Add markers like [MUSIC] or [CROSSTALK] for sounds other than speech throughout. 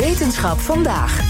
Wetenschap vandaag.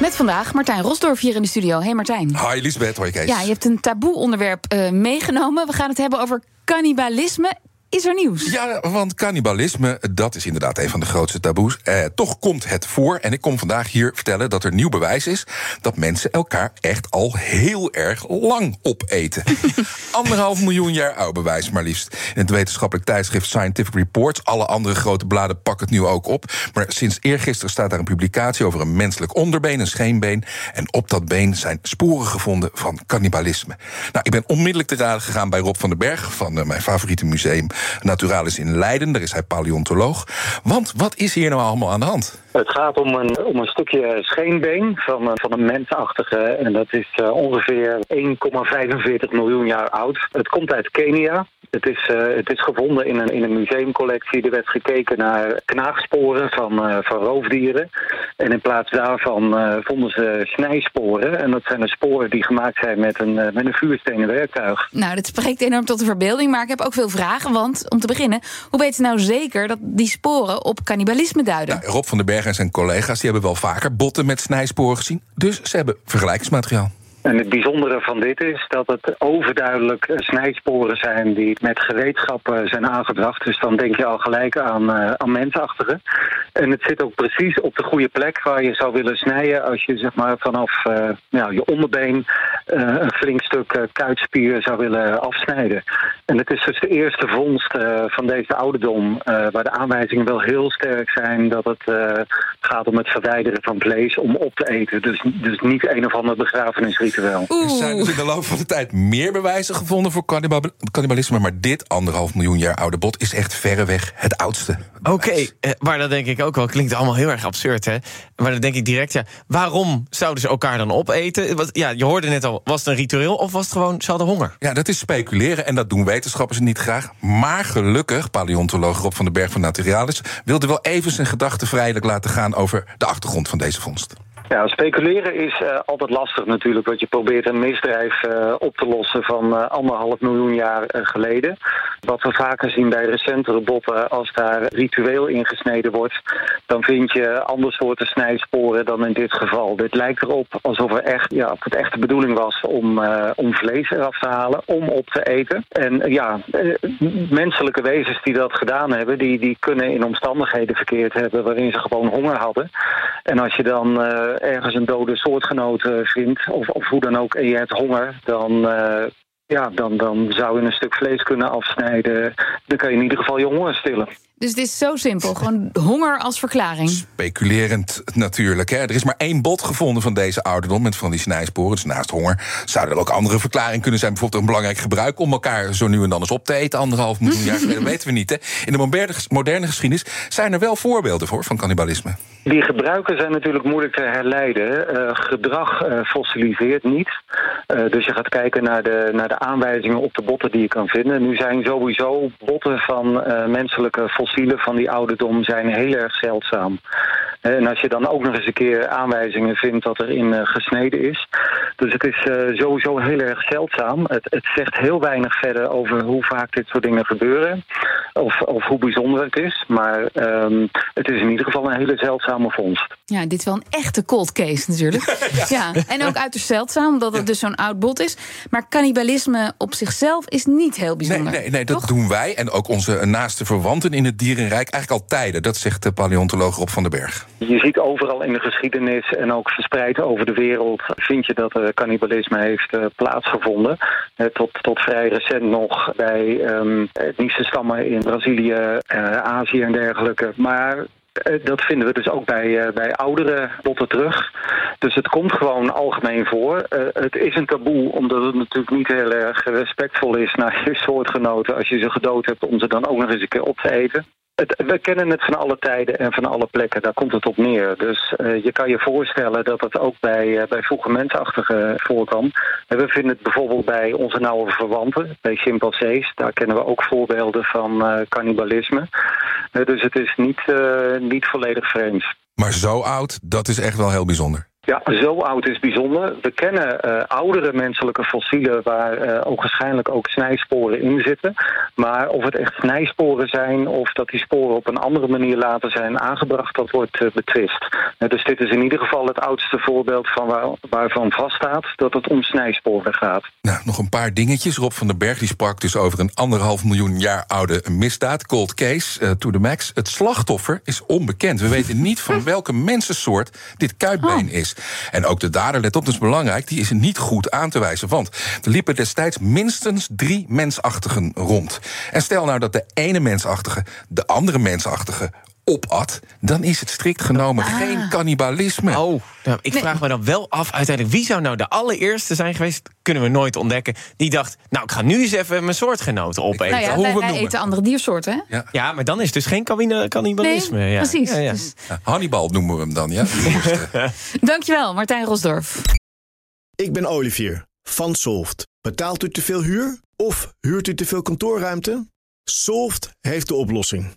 Met vandaag Martijn Rosdorf hier in de studio. Hey Martijn. Hi Lisbeth, hoi Kees. Ja, je hebt een taboe onderwerp uh, meegenomen. We gaan het hebben over cannibalisme. Is er nieuws? Ja, want cannibalisme, dat is inderdaad een van de grootste taboes. Eh, toch komt het voor. En ik kom vandaag hier vertellen dat er nieuw bewijs is dat mensen elkaar echt al heel erg lang opeten. [LAUGHS] Anderhalf miljoen jaar oud bewijs, maar liefst. In het wetenschappelijk tijdschrift Scientific Reports. Alle andere grote bladen pakken het nu ook op. Maar sinds eergisteren staat daar een publicatie over een menselijk onderbeen, een scheenbeen. En op dat been zijn sporen gevonden van cannibalisme. Nou, ik ben onmiddellijk te raden gegaan bij Rob van den Berg van uh, mijn favoriete museum Naturalis in Leiden. Daar is hij paleontoloog. Want wat is hier nou allemaal aan de hand? Het gaat om een, om een stukje scheenbeen van, van een mensachtige. En dat is uh, ongeveer 1,45 miljoen jaar oud. Het komt uit Kenia. Het is, uh, het is gevonden in een, in een museumcollectie. Er werd gekeken naar knaagsporen van, uh, van roofdieren. En in plaats daarvan vonden ze snijsporen. En dat zijn de sporen die gemaakt zijn met een, met een vuurstenen werktuig. Nou, dat spreekt enorm tot de verbeelding. Maar ik heb ook veel vragen. Want om te beginnen, hoe weet je nou zeker dat die sporen op cannibalisme duiden? Nou, Rob van den Berg en zijn collega's die hebben wel vaker botten met snijsporen gezien. Dus ze hebben vergelijkingsmateriaal. En het bijzondere van dit is dat het overduidelijk snijsporen zijn die met gereedschappen zijn aangebracht. Dus dan denk je al gelijk aan, uh, mensachtigen. En het zit ook precies op de goede plek waar je zou willen snijden als je zeg maar, vanaf nou, je onderbeen uh, een flink stuk kuitspier zou willen afsnijden. En het is dus de eerste vondst van deze ouderdom waar de aanwijzingen wel heel sterk zijn dat het gaat om het verwijderen van vlees om op te eten. Dus, dus niet een of ander begrafenisritueel. Er zijn dus in de loop van de tijd meer bewijzen gevonden voor cannibalisme. Maar dit anderhalf miljoen jaar oude bot is echt verreweg het oudste. Oké, eh, maar dat denk ik ook wel. Klinkt allemaal heel erg absurd, hè? Maar dan denk ik direct, ja, waarom zouden ze elkaar dan opeten? Ja, je hoorde net al, was het een ritueel of was het gewoon, ze hadden honger? Ja, dat is speculeren en dat doen wetenschappers niet graag. Maar gelukkig, paleontoloog Rob van den Berg van Naturalis... wilde wel even zijn gedachten vrijelijk laten gaan over de achtergrond van deze vondst. Ja, speculeren is uh, altijd lastig natuurlijk. Want je probeert een misdrijf uh, op te lossen van uh, anderhalf miljoen jaar geleden. Wat we vaker zien bij recentere botten, als daar ritueel ingesneden wordt... dan vind je ander soorten snijsporen dan in dit geval. Dit lijkt erop alsof er echt, ja, het echt de bedoeling was om, om vlees eraf te halen, om op te eten. En ja, menselijke wezens die dat gedaan hebben... Die, die kunnen in omstandigheden verkeerd hebben waarin ze gewoon honger hadden. En als je dan ergens een dode soortgenoot uh, vindt, of, of hoe dan ook, en je hebt honger, dan, uh, ja, dan, dan zou je een stuk vlees kunnen afsnijden. Dan kan je in ieder geval je honger stillen. Dus het is zo simpel, gewoon honger als verklaring. Speculerend natuurlijk. Hè. Er is maar één bot gevonden van deze ouderdom met van die snijsporen. Dus naast honger zouden er ook andere verklaringen kunnen zijn. Bijvoorbeeld een belangrijk gebruik om elkaar zo nu en dan eens op te eten. Anderhalf miljoen jaar [LAUGHS] geleden, weten we niet. Hè. In de moderne, moderne geschiedenis zijn er wel voorbeelden voor van cannibalisme. Die gebruiken zijn natuurlijk moeilijk te herleiden. Uh, gedrag uh, fossiliseert niet. Uh, dus je gaat kijken naar de, naar de aanwijzingen op de botten die je kan vinden. Nu zijn sowieso botten van menselijke fossielen van die ouderdom zijn heel erg zeldzaam. En als je dan ook nog eens een keer aanwijzingen vindt dat er in gesneden is. Dus het is sowieso heel erg zeldzaam. Het, het zegt heel weinig verder over hoe vaak dit soort dingen gebeuren. Of, of hoe bijzonder het is. Maar um, het is in ieder geval een hele zeldzame vondst. Ja, dit is wel een echte cold case natuurlijk. [LAUGHS] ja. ja. En ook uiterst zeldzaam, omdat het dus zo'n oud bot is. Maar cannibalisme op zichzelf is niet heel bijzonder. Nee, nee, nee dat doen wij en ook onze naaste verwanten in het dierenrijk eigenlijk al tijden. Dat zegt de paleontoloog Rob van den Berg. Je ziet overal in de geschiedenis en ook verspreid over de wereld... vind je dat er cannibalisme heeft uh, plaatsgevonden. Uh, tot, tot vrij recent nog bij um, etnische stammen in Brazilië, uh, Azië en dergelijke. Maar dat vinden we dus ook bij, uh, bij oudere botten terug. Dus het komt gewoon algemeen voor. Uh, het is een taboe, omdat het natuurlijk niet heel erg respectvol is naar je soortgenoten als je ze gedood hebt om ze dan ook nog eens een keer op te eten. Het, we kennen het van alle tijden en van alle plekken, daar komt het op neer. Dus je kan je voorstellen dat het ook bij, uh, bij vroege mensachtigen voorkwam. We vinden het bijvoorbeeld bij onze nauwe verwanten, bij chimpansees. Daar kennen we ook voorbeelden van uh, cannibalisme. Dus het is niet, niet volledig vreemd. Maar zo oud, dat is echt wel heel bijzonder. Ja, zo oud is bijzonder. We kennen uh, oudere menselijke fossielen waar uh, ook waarschijnlijk ook snijsporen in zitten. Maar of het echt snijsporen zijn of dat die sporen op een andere manier later zijn aangebracht, dat wordt uh, betwist. dus dit is in ieder geval het oudste voorbeeld van waar, waarvan vaststaat dat het om snijsporen gaat. Nou, nog een paar dingetjes. Rob van den Berg die sprak dus over een anderhalf miljoen jaar oude misdaad, cold case, to the max. Het slachtoffer is onbekend. We weten niet van welke mensensoort dit kuitbeen oh. is. En ook de dader, let op, dat is belangrijk, die is niet goed aan te wijzen. Want er liepen destijds minstens drie mensachtigen rond. En stel nou dat de ene mensachtige de andere mensachtige opat, dan is het strikt genomen ah. geen cannibalisme. Oh, nou, ik vraag me dan wel af uiteindelijk... wie zou nou de allereerste zijn geweest, kunnen we nooit ontdekken... die dacht, nou, ik ga nu eens even mijn soortgenoten opeten. Nou ja, Hoe wij, we wij eten andere diersoorten, hè? Ja. ja, maar dan is het dus geen cannibalisme. Nee, ja. precies. Ja, dus... Hannibal noemen we hem dan, ja? [LAUGHS] Dankjewel, Martijn Rosdorf. Ik ben Olivier van Solft. Betaalt u te veel huur of huurt u te veel kantoorruimte? Solft heeft de oplossing.